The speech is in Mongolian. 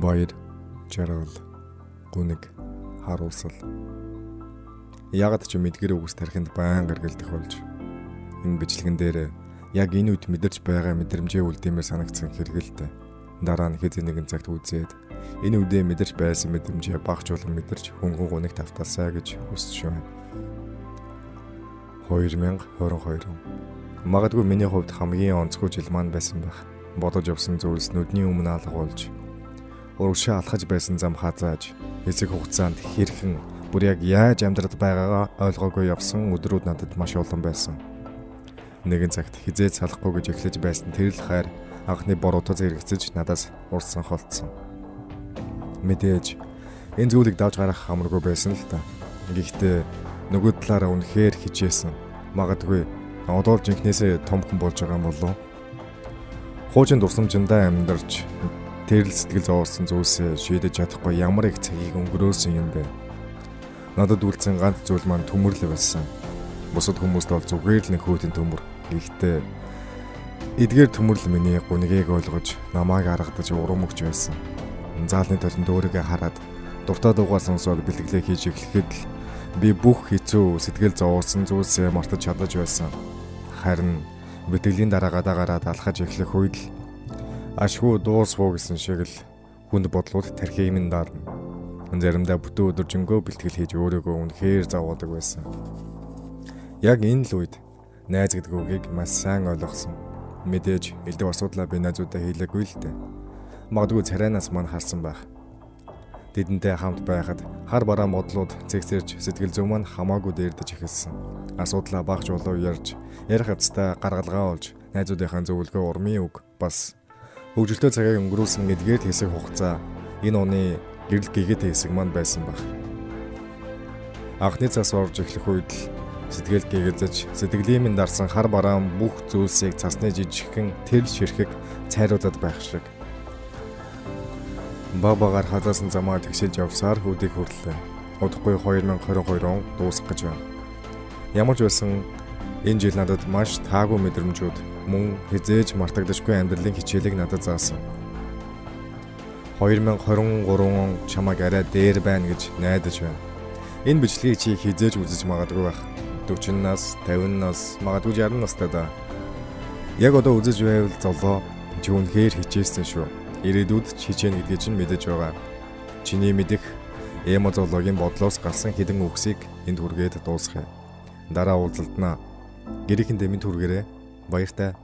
Баяр, жаргал, гүнэг, харуулсал. Ягд ч мэдгэр үгс тархинд баян гаргалдах болж энэ бичлэгэн дээр яг энэ үед мэдэрч байгаа мэдрэмжээ үлдэмээр санагдсан хэрэгэлтэй. Дараа нь хэзээ нэгэн цагт үзээд энэ үдээ мэдэрч байсан мэдрэмжээ багжуулан мэдэрч хөнгөн гүнэг тавталсаа гэж хүсэж байна. 2022 Магадгүй миний хувьд хамгийн онцгой жил маань байсан байх. Бодож явсан зүйлс нүдний өмнө алга болж урагшаа алхаж байсан зам хазааж хэсэг хугацаанд хэрхэн бүр яг яаж амьдраад байгаагаа ойлгоогүй явсан өдрүүд надад маш олон байсан. Нэгэн цагт хизээ салахгүй гэж эхлэж байсан тэрл хайр анхны боруудад зэрэгцэж надаас урсан холцсон. Мэдээж энэ зүйлийг давж гарах хамаргүй байсан л та. Гэхдээ нөгөө талаараа үнэхээр хичээсэн. Магадгүй одоо л жинкнээсээ том хүн болж байгаа юм болов. Хуучин дурсамжиндаа амьдарч тэрл сэтгэл зовоолсон зүйлсээ шийдэж чадахгүй ямар их цагийг өнгөрөөсөн юм бэ? Надад үлдсэн ганц зүйл маань төмөрлө байсан. Бусад хүмүүст бол зүгээр л нэг хөөтийн төмөр. Гэхдээ эдгээр төмөрлө миний гунигийг ойлгож намайг аргадаж урам өгч байсан. Заалны толонд өөрийгөө хараад дуртай дуугаа сонсоод бэлтгэлээ хийж эхлэхэд л би бүх хэцүү сэтгэл зовоолсон зүйлсээ мартаж чадаж байсан. Харин бэлтгэлийн дараа гадаагараад алхаж эхлэх үед л ашгүй дуусвуу гэсэн шиг л хүнд бодлууд тархи юм даарна. Заримдаа бүтэн өдөржингөө бэлтгэл хийж өөрийгөө үнэхээр зовоодаг байсан. Яг энэ л үед найз гэдэг үгийг маш сайн ойлгосон. Мэдээж элдв асуудлаа би найзуудаа хэлээгүй л дээ. Магадгүй царайнаас мань харсан байх. Тэдэнтэй хамт байхад хар бараа модлууд цэгцэрж сэтгэл зүйн маань хамаагүй дээрдэж эхэлсэн. Асуудлаа багж болоо ярьж, ярих хавцтай гаргалгаа олж, найзуудынхаа зөвлөгөө урмын үг бас хөгжилтэй цагийг өнгөрүүлсэн эдгээр хэсэг хугацаа энэ оны гэрэл гэгэт хэсэг маань байсан баг. Анхны цас орж эхлэх үед л сэтгэл гэгэлзэж сэтгэлийн минь дарсан хар бараан бүх зүйлсийг цасны жижигхэн тэрл ширхэг цайруулад байх шиг. Баг багаар хазаасан замаа тэгшилж явсаар хүүдийг хөрлөө. Удахгүй 2022 он дуусах гэж байна. Ямар ч байсан энэ жил надад маш таагүй мэдрэмжүүд мөн хизээж мартагдашгүй амьдралын хичээлийг надад заасан. 2023 он чамайг арай дээр байна гэж найдаж байна. Энэ бичлэгийг чи хизээж үзэж магадгүй байх. 40 нас, 50 нас, магадгүй 60 настай да. Яг одоо үзэж байвал золоо чи үнэхээр хичээсэн шүү. Ирээдүйд ч хичээнэ гэдгийг чинь мэдэж байгаа. Чиний мэдих эмо зоологийн бодлоос гарсан хідэн үгсийг энд хүргээд дуусгая. Дараа уулзалтнаа. Гэрийнхэн дэмэн түргээрээ баяртай